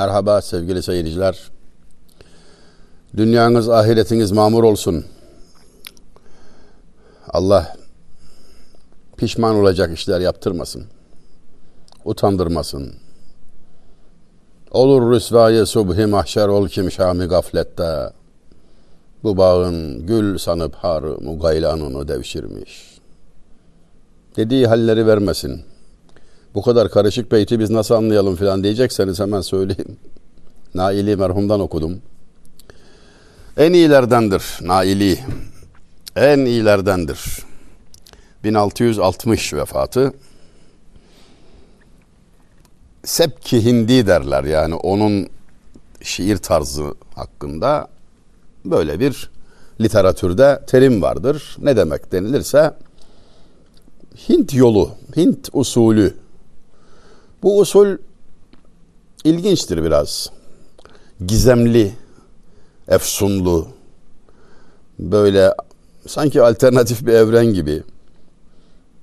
Merhaba sevgili seyirciler. Dünyanız, ahiretiniz mamur olsun. Allah pişman olacak işler yaptırmasın. Utandırmasın. Olur rüsvayı subhi mahşer ol kim şami gaflette. Bu bağın gül sanıp harı mugaylanını devşirmiş. Dediği halleri vermesin. Bu kadar karışık beyti biz nasıl anlayalım filan diyecekseniz hemen söyleyeyim. Naili merhumdan okudum. En iyilerdendir Naili. En iyilerdendir. 1660 vefatı. Sepki Hindi derler yani onun şiir tarzı hakkında böyle bir literatürde terim vardır. Ne demek denilirse Hint yolu, Hint usulü. Bu usul ilginçtir biraz. Gizemli, efsunlu, böyle sanki alternatif bir evren gibi.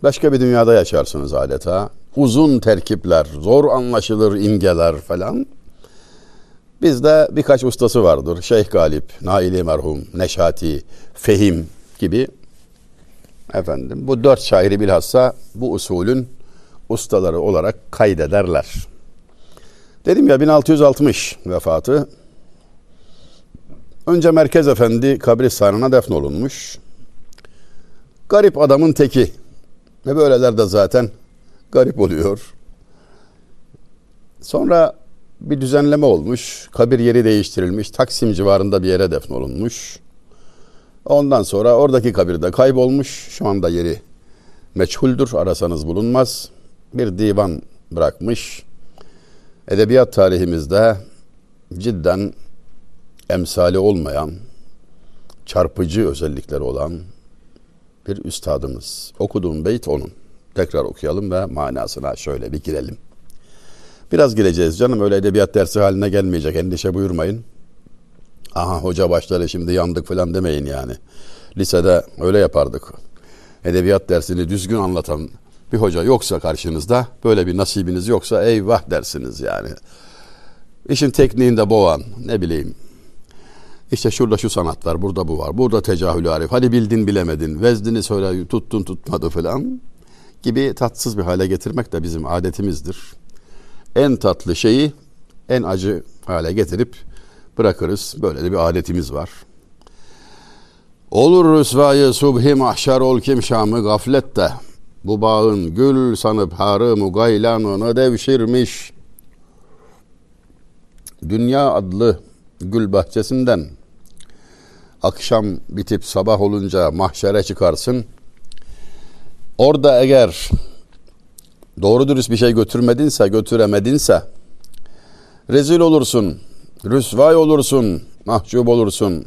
Başka bir dünyada yaşarsınız adeta. Uzun terkipler, zor anlaşılır imgeler falan. Bizde birkaç ustası vardır. Şeyh Galip, Naili merhum, Neşati, Fehim gibi. Efendim bu dört şairi bilhassa bu usulün ustaları olarak kaydederler. Dedim ya 1660 vefatı. Önce Merkez Efendi kabristanına defnolunmuş. Garip adamın teki. Ve böyleler de zaten garip oluyor. Sonra bir düzenleme olmuş. Kabir yeri değiştirilmiş. Taksim civarında bir yere defnolunmuş. Ondan sonra oradaki kabirde kaybolmuş. Şu anda yeri meçhuldür. Arasanız bulunmaz. Bir divan bırakmış. Edebiyat tarihimizde cidden emsali olmayan, çarpıcı özellikleri olan bir üstadımız. Okuduğum beyt onun. Tekrar okuyalım ve manasına şöyle bir girelim. Biraz gireceğiz canım öyle edebiyat dersi haline gelmeyecek endişe buyurmayın. Aha hoca başları şimdi yandık falan demeyin yani. Lisede öyle yapardık. Edebiyat dersini düzgün anlatan bir hoca yoksa karşınızda böyle bir nasibiniz yoksa eyvah dersiniz yani. İşin tekniğinde boğan ne bileyim işte şurada şu sanat var, burada bu var, burada tecahülü arif. Hadi bildin bilemedin, vezdini söyle tuttun tutmadı falan gibi tatsız bir hale getirmek de bizim adetimizdir. En tatlı şeyi en acı hale getirip bırakırız. Böyle de bir adetimiz var. Olur rüsvayı subhi mahşer ol kim şamı gaflette. Bu bağın gül sanıp harı mugaylanını devşirmiş. Dünya adlı gül bahçesinden akşam bitip sabah olunca mahşere çıkarsın. Orada eğer doğru dürüst bir şey götürmedinse, götüremedinse rezil olursun, rüsvay olursun, mahcup olursun.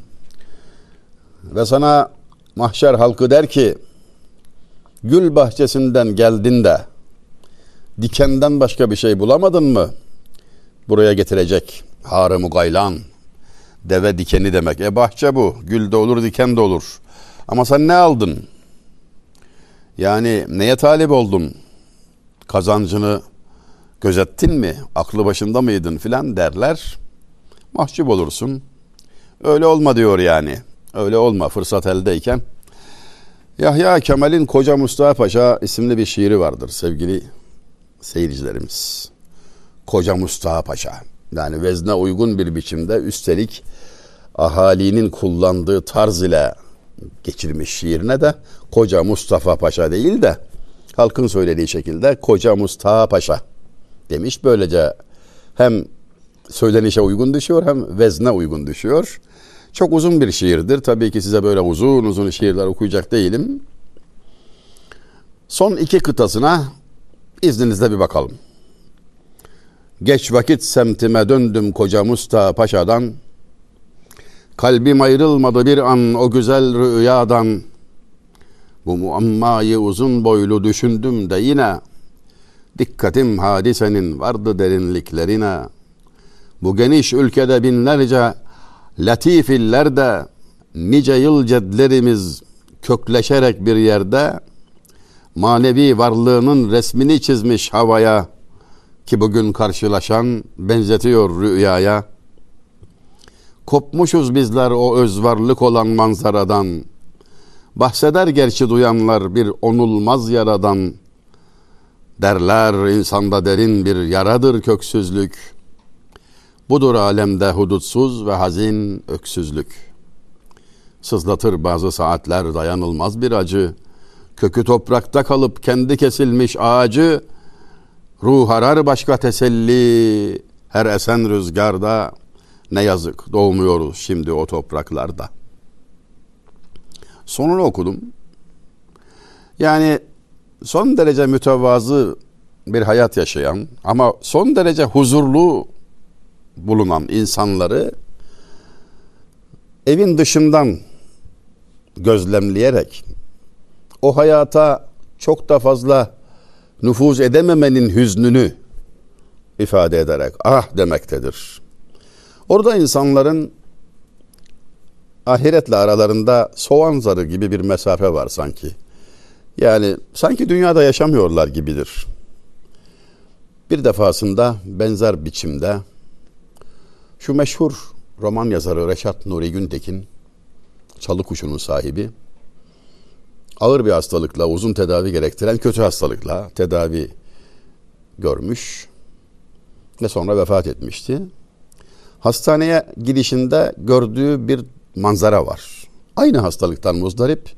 Ve sana mahşer halkı der ki gül bahçesinden geldin de dikenden başka bir şey bulamadın mı? Buraya getirecek harı gaylan deve dikeni demek. E bahçe bu. Gül de olur, diken de olur. Ama sen ne aldın? Yani neye talip oldun? Kazancını gözettin mi? Aklı başında mıydın filan derler. Mahcup olursun. Öyle olma diyor yani. Öyle olma fırsat eldeyken. Yahya Kemal'in Koca Mustafa Paşa isimli bir şiiri vardır sevgili seyircilerimiz. Koca Mustafa Paşa. Yani vezne uygun bir biçimde üstelik ahalinin kullandığı tarz ile geçirmiş şiirine de Koca Mustafa Paşa değil de halkın söylediği şekilde Koca Mustafa Paşa demiş. Böylece hem söylenişe uygun düşüyor hem vezne uygun düşüyor. Çok uzun bir şiirdir. Tabii ki size böyle uzun uzun şiirler okuyacak değilim. Son iki kıtasına izninizle bir bakalım. Geç vakit semtime döndüm koca Mustafa Paşa'dan. Kalbim ayrılmadı bir an o güzel rüyadan. Bu muammayı uzun boylu düşündüm de yine. Dikkatim hadisenin vardı derinliklerine. Bu geniş ülkede binlerce latif illerde nice yıl cedlerimiz kökleşerek bir yerde manevi varlığının resmini çizmiş havaya ki bugün karşılaşan benzetiyor rüyaya. Kopmuşuz bizler o öz varlık olan manzaradan. Bahseder gerçi duyanlar bir onulmaz yaradan. Derler insanda derin bir yaradır köksüzlük. Budur alemde hudutsuz ve hazin öksüzlük. Sızlatır bazı saatler dayanılmaz bir acı. Kökü toprakta kalıp kendi kesilmiş ağacı, ruh arar başka teselli, her esen rüzgarda, ne yazık doğmuyoruz şimdi o topraklarda. Sonunu okudum. Yani son derece mütevazı bir hayat yaşayan ama son derece huzurlu bulunan insanları evin dışından gözlemleyerek o hayata çok da fazla nüfuz edememenin hüznünü ifade ederek ah demektedir. Orada insanların ahiretle aralarında soğan zarı gibi bir mesafe var sanki. Yani sanki dünyada yaşamıyorlar gibidir. Bir defasında benzer biçimde şu meşhur roman yazarı Reşat Nuri Güntekin, çalı kuşunun sahibi, ağır bir hastalıkla, uzun tedavi gerektiren kötü hastalıkla tedavi görmüş ve sonra vefat etmişti. Hastaneye girişinde gördüğü bir manzara var. Aynı hastalıktan muzdarip,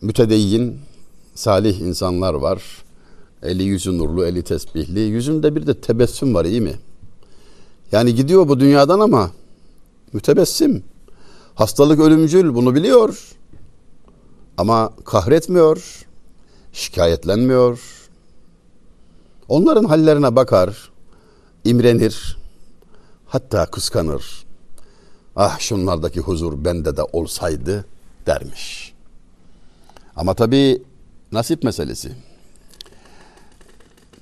mütedeyyin, salih insanlar var. Eli yüzü nurlu, eli tesbihli. Yüzünde bir de tebessüm var iyi mi? Yani gidiyor bu dünyadan ama mütebessim. Hastalık ölümcül bunu biliyor. Ama kahretmiyor, şikayetlenmiyor. Onların hallerine bakar, imrenir, hatta kıskanır. Ah şunlardaki huzur bende de olsaydı dermiş. Ama tabii nasip meselesi.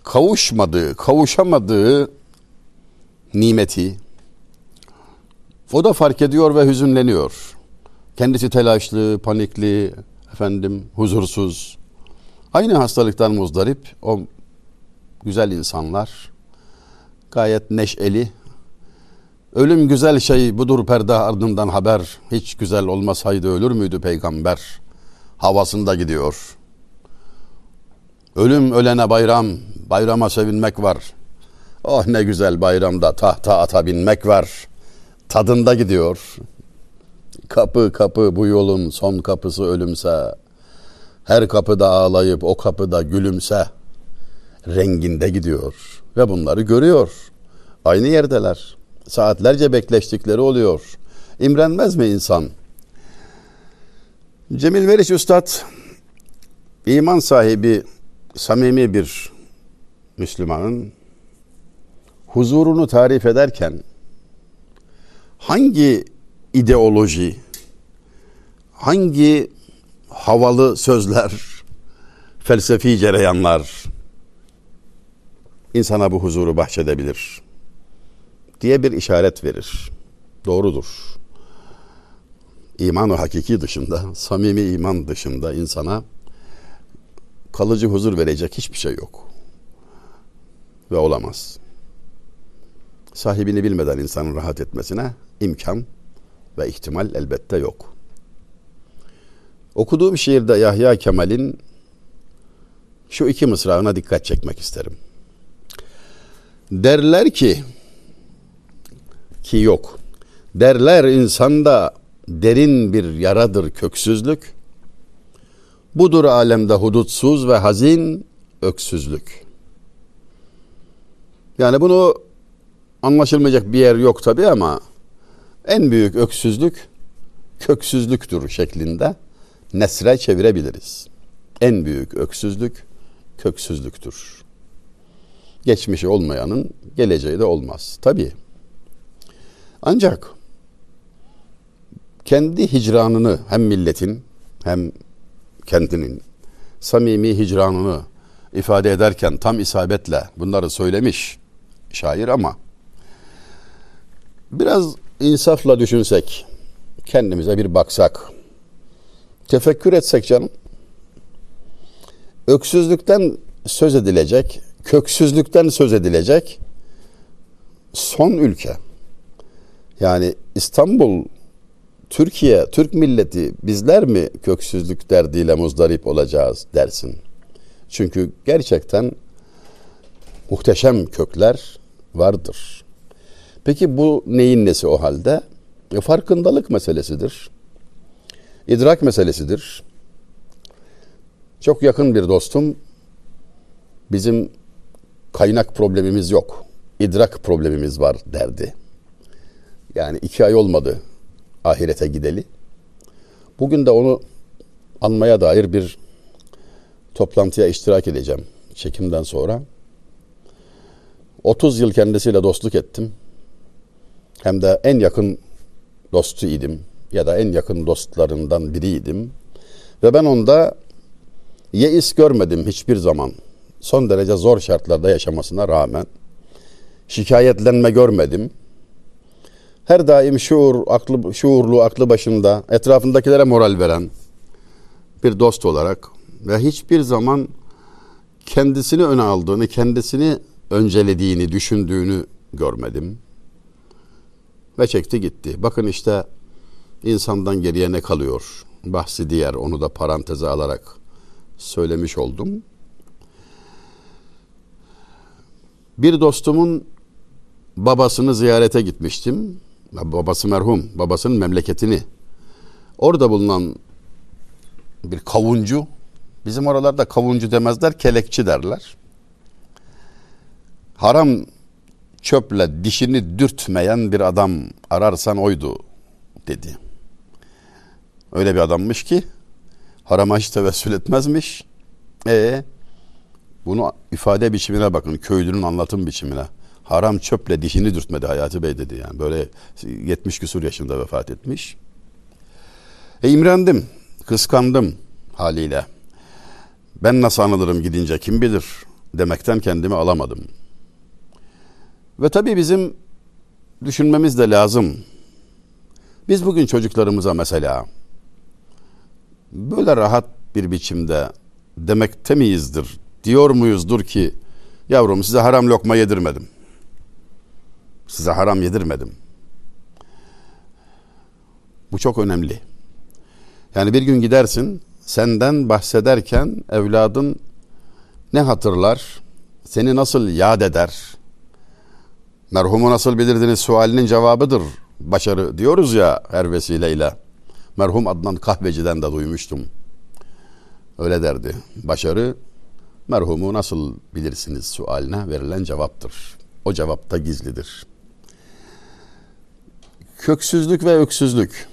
Kavuşmadığı, kavuşamadığı nimeti o da fark ediyor ve hüzünleniyor. Kendisi telaşlı, panikli, efendim huzursuz. Aynı hastalıktan muzdarip o güzel insanlar gayet neşeli. Ölüm güzel şey budur perde ardından haber. Hiç güzel olmasaydı ölür müydü peygamber? Havasında gidiyor. Ölüm ölene bayram, bayrama sevinmek var. Oh ne güzel bayramda tahta ata binmek var. Tadında gidiyor. Kapı kapı bu yolun son kapısı ölümse. Her kapıda ağlayıp o kapıda gülümse. Renginde gidiyor. Ve bunları görüyor. Aynı yerdeler. Saatlerce bekleştikleri oluyor. İmrenmez mi insan? Cemil Meriç Üstad iman sahibi samimi bir Müslümanın huzurunu tarif ederken hangi ideoloji, hangi havalı sözler, felsefi cereyanlar insana bu huzuru bahşedebilir diye bir işaret verir. Doğrudur. İman o hakiki dışında, samimi iman dışında insana kalıcı huzur verecek hiçbir şey yok. Ve olamaz sahibini bilmeden insanın rahat etmesine imkan ve ihtimal elbette yok. Okuduğum şiirde Yahya Kemal'in şu iki mısrağına dikkat çekmek isterim. Derler ki ki yok. Derler insanda derin bir yaradır köksüzlük. Budur alemde hudutsuz ve hazin öksüzlük. Yani bunu anlaşılmayacak bir yer yok tabi ama en büyük öksüzlük köksüzlüktür şeklinde nesre çevirebiliriz. En büyük öksüzlük köksüzlüktür. Geçmişi olmayanın geleceği de olmaz. Tabi. Ancak kendi hicranını hem milletin hem kendinin samimi hicranını ifade ederken tam isabetle bunları söylemiş şair ama Biraz insafla düşünsek, kendimize bir baksak, tefekkür etsek canım. Öksüzlükten söz edilecek köksüzlükten söz edilecek son ülke. Yani İstanbul, Türkiye, Türk milleti bizler mi köksüzlük derdiyle muzdarip olacağız dersin. Çünkü gerçekten muhteşem kökler vardır. Peki bu neyin nesi o halde? E, farkındalık meselesidir. İdrak meselesidir. Çok yakın bir dostum bizim kaynak problemimiz yok. İdrak problemimiz var derdi. Yani iki ay olmadı ahirete gideli. Bugün de onu anmaya dair bir toplantıya iştirak edeceğim çekimden sonra. 30 yıl kendisiyle dostluk ettim. Hem de en yakın dostu idim ya da en yakın dostlarından biriydim. Ve ben onda yeis görmedim hiçbir zaman. Son derece zor şartlarda yaşamasına rağmen şikayetlenme görmedim. Her daim şuur, aklı, şuurlu, aklı başında, etrafındakilere moral veren bir dost olarak ve hiçbir zaman kendisini öne aldığını, kendisini öncelediğini, düşündüğünü görmedim. Ve çekti gitti. Bakın işte insandan geriye ne kalıyor? Bahsi diğer onu da paranteze alarak söylemiş oldum. Bir dostumun babasını ziyarete gitmiştim. Babası merhum, babasının memleketini. Orada bulunan bir kavuncu, bizim oralarda kavuncu demezler, kelekçi derler. Haram çöple dişini dürtmeyen bir adam ararsan oydu dedi. Öyle bir adammış ki harama hiç tevessül etmezmiş. E bunu ifade biçimine bakın, köylünün anlatım biçimine. Haram çöple dişini dürtmedi Hayati Bey dedi yani. Böyle 70 küsur yaşında vefat etmiş. E imrendim, kıskandım haliyle. Ben nasıl anılırım gidince kim bilir demekten kendimi alamadım. Ve tabii bizim düşünmemiz de lazım. Biz bugün çocuklarımıza mesela böyle rahat bir biçimde demekte miyizdir? Diyor muyuzdur ki yavrum size haram lokma yedirmedim. Size haram yedirmedim. Bu çok önemli. Yani bir gün gidersin senden bahsederken evladın ne hatırlar? Seni nasıl yad eder? Merhumu nasıl bilirdiniz sualinin cevabıdır. Başarı diyoruz ya her vesileyle. Merhum Adnan Kahveci'den de duymuştum. Öyle derdi. Başarı merhumu nasıl bilirsiniz sualine verilen cevaptır. O cevapta gizlidir. Köksüzlük ve öksüzlük.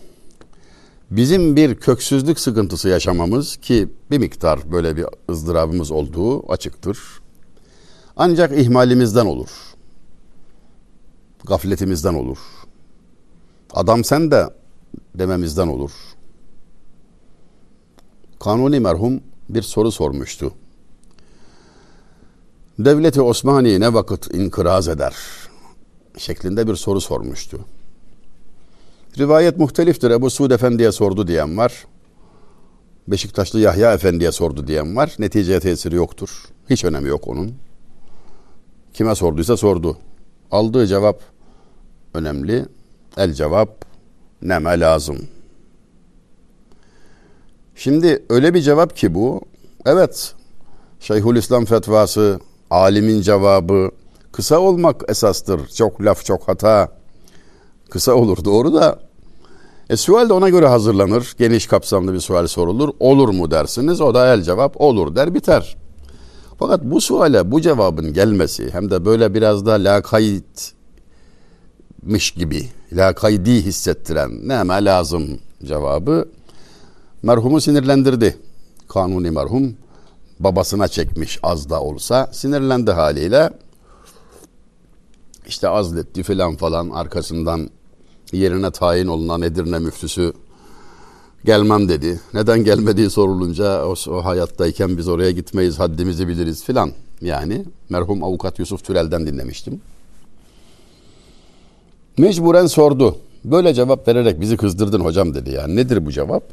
Bizim bir köksüzlük sıkıntısı yaşamamız ki bir miktar böyle bir ızdırabımız olduğu açıktır. Ancak ihmalimizden olur. Gafletimizden olur. Adam sen de dememizden olur. Kanuni merhum bir soru sormuştu. Devleti Osmani ne vakit inkıraz eder? Şeklinde bir soru sormuştu. Rivayet muhteliftir. Ebu Suud Efendi'ye sordu diyen var. Beşiktaşlı Yahya Efendi'ye sordu diyen var. Neticeye tesiri yoktur. Hiç önemi yok onun. Kime sorduysa sordu. Aldığı cevap önemli. El cevap neme lazım. Şimdi öyle bir cevap ki bu. Evet. Şeyhülislam fetvası, alimin cevabı kısa olmak esastır. Çok laf çok hata. Kısa olur doğru da e, sual de ona göre hazırlanır. Geniş kapsamlı bir sual sorulur. Olur mu dersiniz? O da el cevap olur der biter. Fakat bu suale bu cevabın gelmesi hem de böyle biraz da lakaytmış gibi, lakaydi hissettiren neme lazım cevabı merhumu sinirlendirdi. Kanuni merhum babasına çekmiş az da olsa sinirlendi haliyle. İşte azletti filan falan arkasından yerine tayin olunan Edirne müftüsü gelmem dedi. Neden gelmediği sorulunca o, o hayattayken biz oraya gitmeyiz haddimizi biliriz filan. Yani merhum avukat Yusuf Türel'den dinlemiştim. Mecburen sordu. Böyle cevap vererek bizi kızdırdın hocam dedi. Yani nedir bu cevap?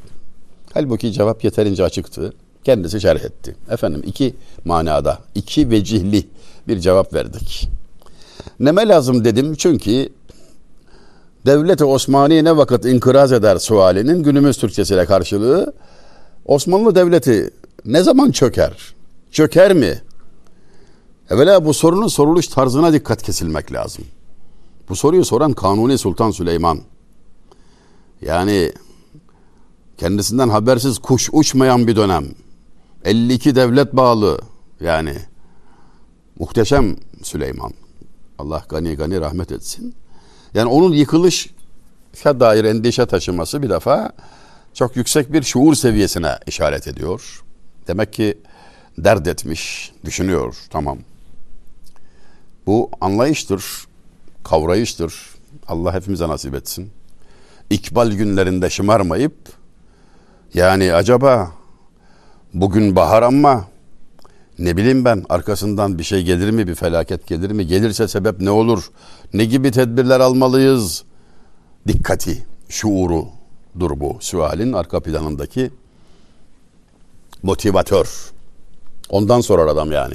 Halbuki cevap yeterince açıktı. Kendisi şerh etti. Efendim iki manada, iki vecihli bir cevap verdik. Neme lazım dedim çünkü Devlet-i Osmani ne vakit inkıraz eder sualinin günümüz Türkçesiyle karşılığı Osmanlı Devleti ne zaman çöker? Çöker mi? Evvela bu sorunun soruluş tarzına dikkat kesilmek lazım. Bu soruyu soran Kanuni Sultan Süleyman. Yani kendisinden habersiz kuş uçmayan bir dönem. 52 devlet bağlı yani muhteşem Süleyman. Allah gani gani rahmet etsin. Yani onun yıkılış dair endişe taşıması bir defa çok yüksek bir şuur seviyesine işaret ediyor. Demek ki dert etmiş, düşünüyor. Tamam. Bu anlayıştır, kavrayıştır. Allah hepimize nasip etsin. İkbal günlerinde şımarmayıp yani acaba bugün bahar ama ne bileyim ben arkasından bir şey gelir mi bir felaket gelir mi? Gelirse sebep ne olur? Ne gibi tedbirler almalıyız? Dikkati şuurudur bu sualin arka planındaki motivatör. Ondan sorar adam yani.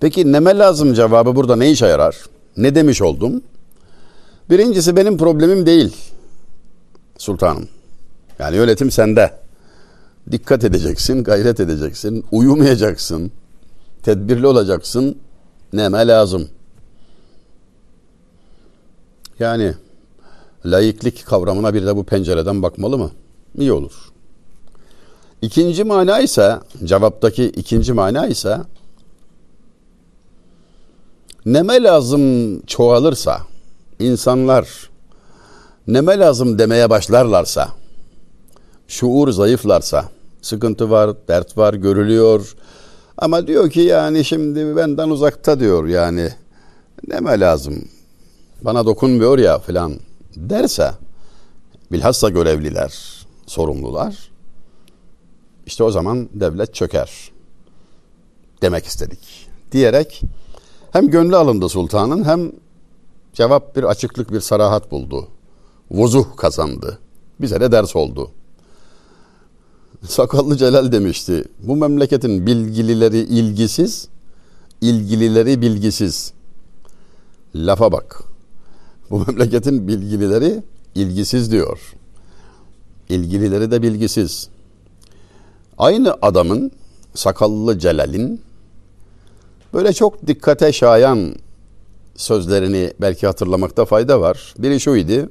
Peki neme lazım cevabı burada ne işe yarar? Ne demiş oldum? Birincisi benim problemim değil sultanım. Yani yönetim sende dikkat edeceksin, gayret edeceksin, uyumayacaksın, tedbirli olacaksın. Neme lazım. Yani laiklik kavramına bir de bu pencereden bakmalı mı? İyi olur. İkinci mana ise, cevaptaki ikinci mana ise neme lazım çoğalırsa, insanlar neme lazım demeye başlarlarsa, şuur zayıflarsa, sıkıntı var, dert var, görülüyor. Ama diyor ki yani şimdi benden uzakta diyor yani neme lazım, bana dokunmuyor ya filan derse bilhassa görevliler, sorumlular işte o zaman devlet çöker demek istedik. Diyerek hem gönlü alındı sultanın hem cevap bir açıklık bir sarahat buldu. Vuzuh kazandı. Bize de ders oldu. Sakallı Celal demişti. Bu memleketin bilgilileri ilgisiz, ilgilileri bilgisiz. Lafa bak. Bu memleketin bilgilileri ilgisiz diyor. İlgilileri de bilgisiz. Aynı adamın Sakallı Celal'in böyle çok dikkate şayan sözlerini belki hatırlamakta fayda var. Biri şuydu.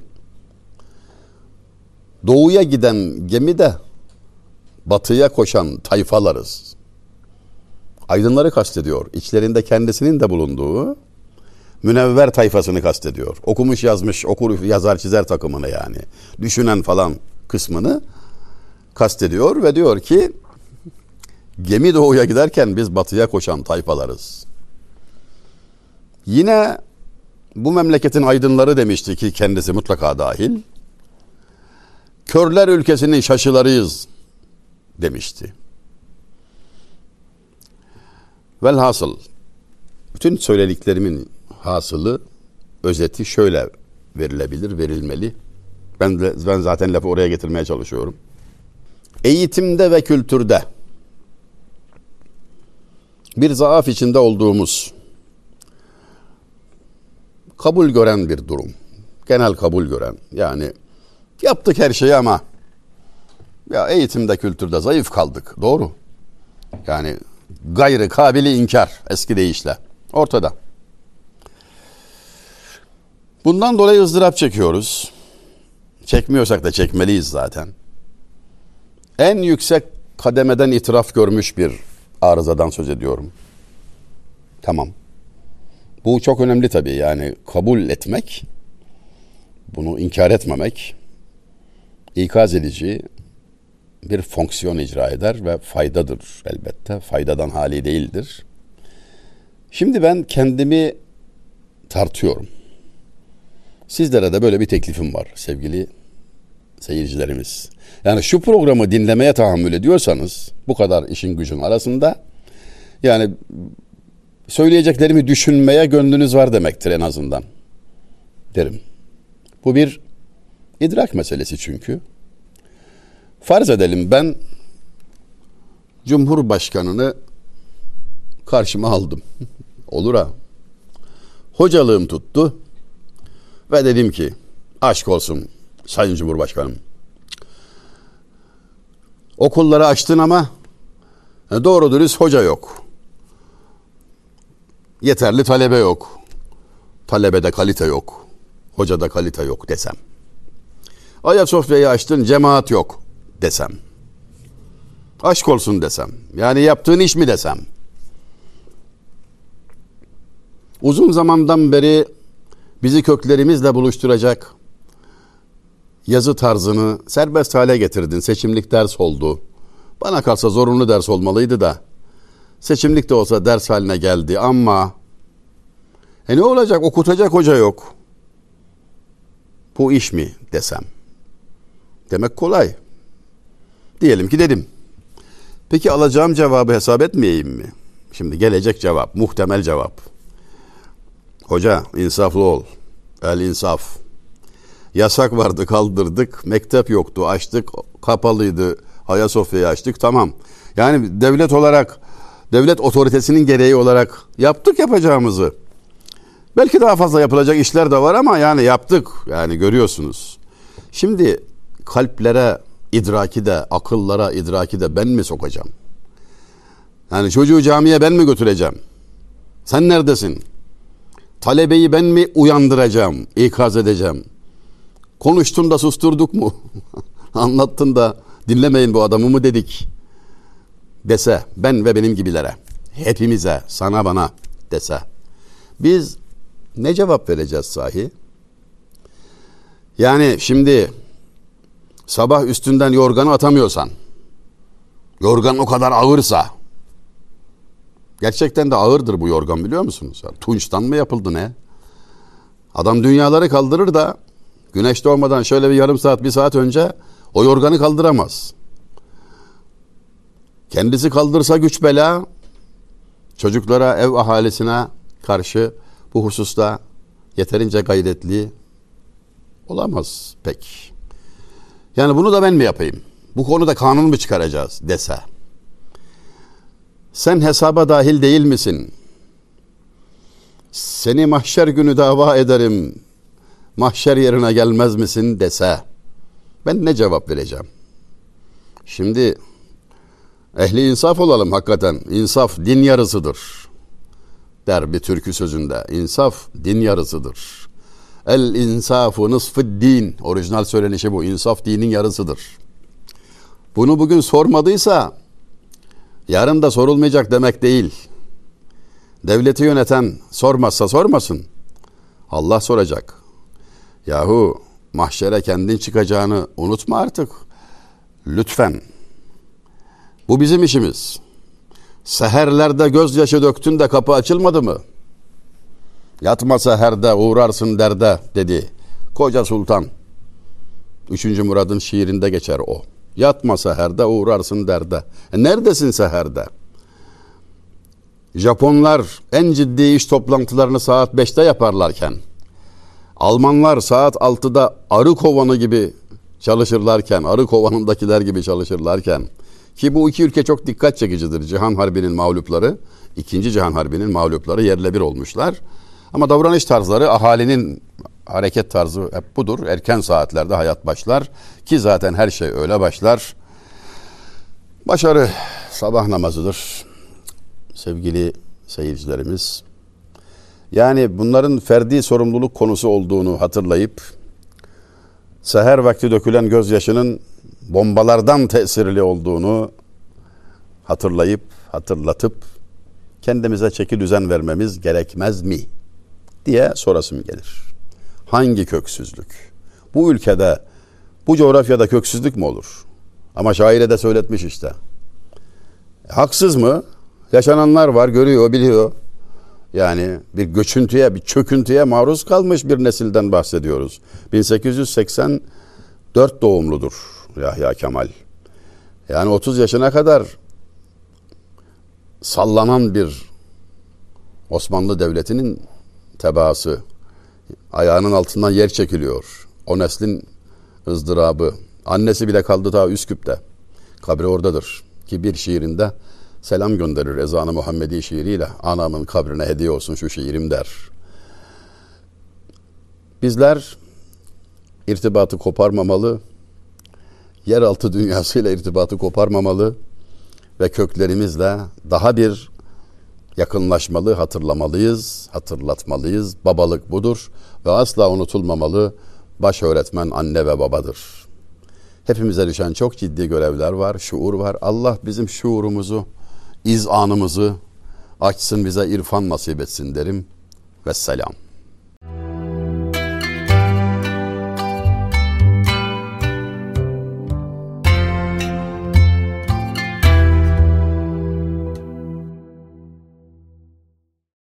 Doğuya giden gemide batıya koşan tayfalarız. Aydınları kastediyor. İçlerinde kendisinin de bulunduğu münevver tayfasını kastediyor. Okumuş yazmış, okur yazar çizer takımını yani. Düşünen falan kısmını kastediyor ve diyor ki gemi doğuya giderken biz batıya koşan tayfalarız. Yine bu memleketin aydınları demişti ki kendisi mutlaka dahil. Körler ülkesinin şaşılarıyız demişti. Velhasıl bütün söylediklerimin hasılı özeti şöyle verilebilir, verilmeli. Ben de, ben zaten lafı oraya getirmeye çalışıyorum. Eğitimde ve kültürde bir zaaf içinde olduğumuz kabul gören bir durum. Genel kabul gören. Yani yaptık her şeyi ama ya eğitimde kültürde zayıf kaldık. Doğru. Yani gayrı kabili inkar eski deyişle. Ortada. Bundan dolayı ızdırap çekiyoruz. Çekmiyorsak da çekmeliyiz zaten. En yüksek kademeden itiraf görmüş bir arızadan söz ediyorum. Tamam. Bu çok önemli tabii yani kabul etmek, bunu inkar etmemek, ikaz edici, bir fonksiyon icra eder ve faydadır elbette. Faydadan hali değildir. Şimdi ben kendimi tartıyorum. Sizlere de böyle bir teklifim var sevgili seyircilerimiz. Yani şu programı dinlemeye tahammül ediyorsanız bu kadar işin gücün arasında yani söyleyeceklerimi düşünmeye gönlünüz var demektir en azından derim. Bu bir idrak meselesi çünkü. Farz edelim ben Cumhurbaşkanını karşıma aldım. Olur ha. Hocalığım tuttu ve dedim ki aşk olsun Sayın Cumhurbaşkanım. Okulları açtın ama doğru dürüst hoca yok. Yeterli talebe yok. Talebede kalite yok. Hocada kalite yok desem. Ayasofya'yı açtın cemaat yok desem. Aşk olsun desem. Yani yaptığın iş mi desem. Uzun zamandan beri bizi köklerimizle buluşturacak yazı tarzını serbest hale getirdin. Seçimlik ders oldu. Bana kalsa zorunlu ders olmalıydı da. Seçimlik de olsa ders haline geldi ama e ne olacak okutacak hoca yok. Bu iş mi desem. Demek kolay. Diyelim ki dedim. Peki alacağım cevabı hesap etmeyeyim mi? Şimdi gelecek cevap, muhtemel cevap. Hoca insaflı ol. El insaf. Yasak vardı kaldırdık. Mektep yoktu açtık. Kapalıydı. Ayasofya'yı açtık. Tamam. Yani devlet olarak devlet otoritesinin gereği olarak yaptık yapacağımızı. Belki daha fazla yapılacak işler de var ama yani yaptık. Yani görüyorsunuz. Şimdi kalplere idraki de, akıllara idraki de ben mi sokacağım? Yani çocuğu camiye ben mi götüreceğim? Sen neredesin? Talebeyi ben mi uyandıracağım, ikaz edeceğim? Konuştun da susturduk mu? Anlattın da dinlemeyin bu adamı mı dedik? Dese ben ve benim gibilere, hepimize, sana bana dese. Biz ne cevap vereceğiz sahi? Yani şimdi sabah üstünden yorganı atamıyorsan, yorgan o kadar ağırsa, gerçekten de ağırdır bu yorgan biliyor musunuz? Tunçtan mı yapıldı ne? Adam dünyaları kaldırır da güneş doğmadan şöyle bir yarım saat, bir saat önce o yorganı kaldıramaz. Kendisi kaldırsa güç bela, çocuklara, ev ahalisine karşı bu hususta yeterince gayretli olamaz pek. Yani bunu da ben mi yapayım? Bu konuda kanun mu çıkaracağız dese. Sen hesaba dahil değil misin? Seni mahşer günü dava ederim. Mahşer yerine gelmez misin dese. Ben ne cevap vereceğim? Şimdi ehli insaf olalım hakikaten. İnsaf din yarısıdır. Der bir türkü sözünde. İnsaf din yarısıdır. El insafu nısfı din. Orijinal söylenişi bu. İnsaf dinin yarısıdır. Bunu bugün sormadıysa yarın da sorulmayacak demek değil. Devleti yöneten sormazsa sormasın. Allah soracak. Yahu mahşere kendin çıkacağını unutma artık. Lütfen. Bu bizim işimiz. Seherlerde gözyaşı döktün de kapı açılmadı mı? Yatma seherde uğrarsın derde dedi. Koca Sultan. Üçüncü Murad'ın şiirinde geçer o. Yatma seherde uğrarsın derde. E neredesin seherde? Japonlar en ciddi iş toplantılarını saat 5'te yaparlarken, Almanlar saat 6'da arı kovanı gibi çalışırlarken, arı kovanındakiler gibi çalışırlarken, ki bu iki ülke çok dikkat çekicidir. Cihan Harbi'nin mağlupları, ikinci Cihan Harbi'nin mağlupları yerle bir olmuşlar. Ama davranış tarzları ahalinin hareket tarzı hep budur. Erken saatlerde hayat başlar ki zaten her şey öyle başlar. Başarı sabah namazıdır. Sevgili seyircilerimiz. Yani bunların ferdi sorumluluk konusu olduğunu hatırlayıp seher vakti dökülen gözyaşının bombalardan tesirli olduğunu hatırlayıp hatırlatıp kendimize çeki düzen vermemiz gerekmez mi diye sorasım gelir. Hangi köksüzlük? Bu ülkede, bu coğrafyada köksüzlük mü olur? Ama şaire de söyletmiş işte. Haksız mı? Yaşananlar var, görüyor, biliyor. Yani bir göçüntüye, bir çöküntüye maruz kalmış bir nesilden bahsediyoruz. 1884 doğumludur Yahya Kemal. Yani 30 yaşına kadar sallanan bir Osmanlı Devleti'nin tebaası. Ayağının altından yer çekiliyor. O neslin ızdırabı. Annesi bile kaldı ta Üsküp'te. Kabri oradadır. ki bir şiirinde selam gönderir ezanı Muhammedi şiiriyle anamın kabrine hediye olsun şu şiirim der. Bizler irtibatı koparmamalı, yeraltı dünyasıyla irtibatı koparmamalı ve köklerimizle daha bir yakınlaşmalı, hatırlamalıyız, hatırlatmalıyız. Babalık budur ve asla unutulmamalı. Baş öğretmen anne ve babadır. Hepimize düşen çok ciddi görevler var, şuur var. Allah bizim şuurumuzu, izanımızı açsın bize irfan nasip etsin derim. Vesselam.